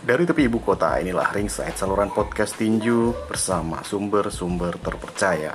Dari tepi ibu kota, inilah Ringside, saluran podcast tinju bersama sumber-sumber terpercaya.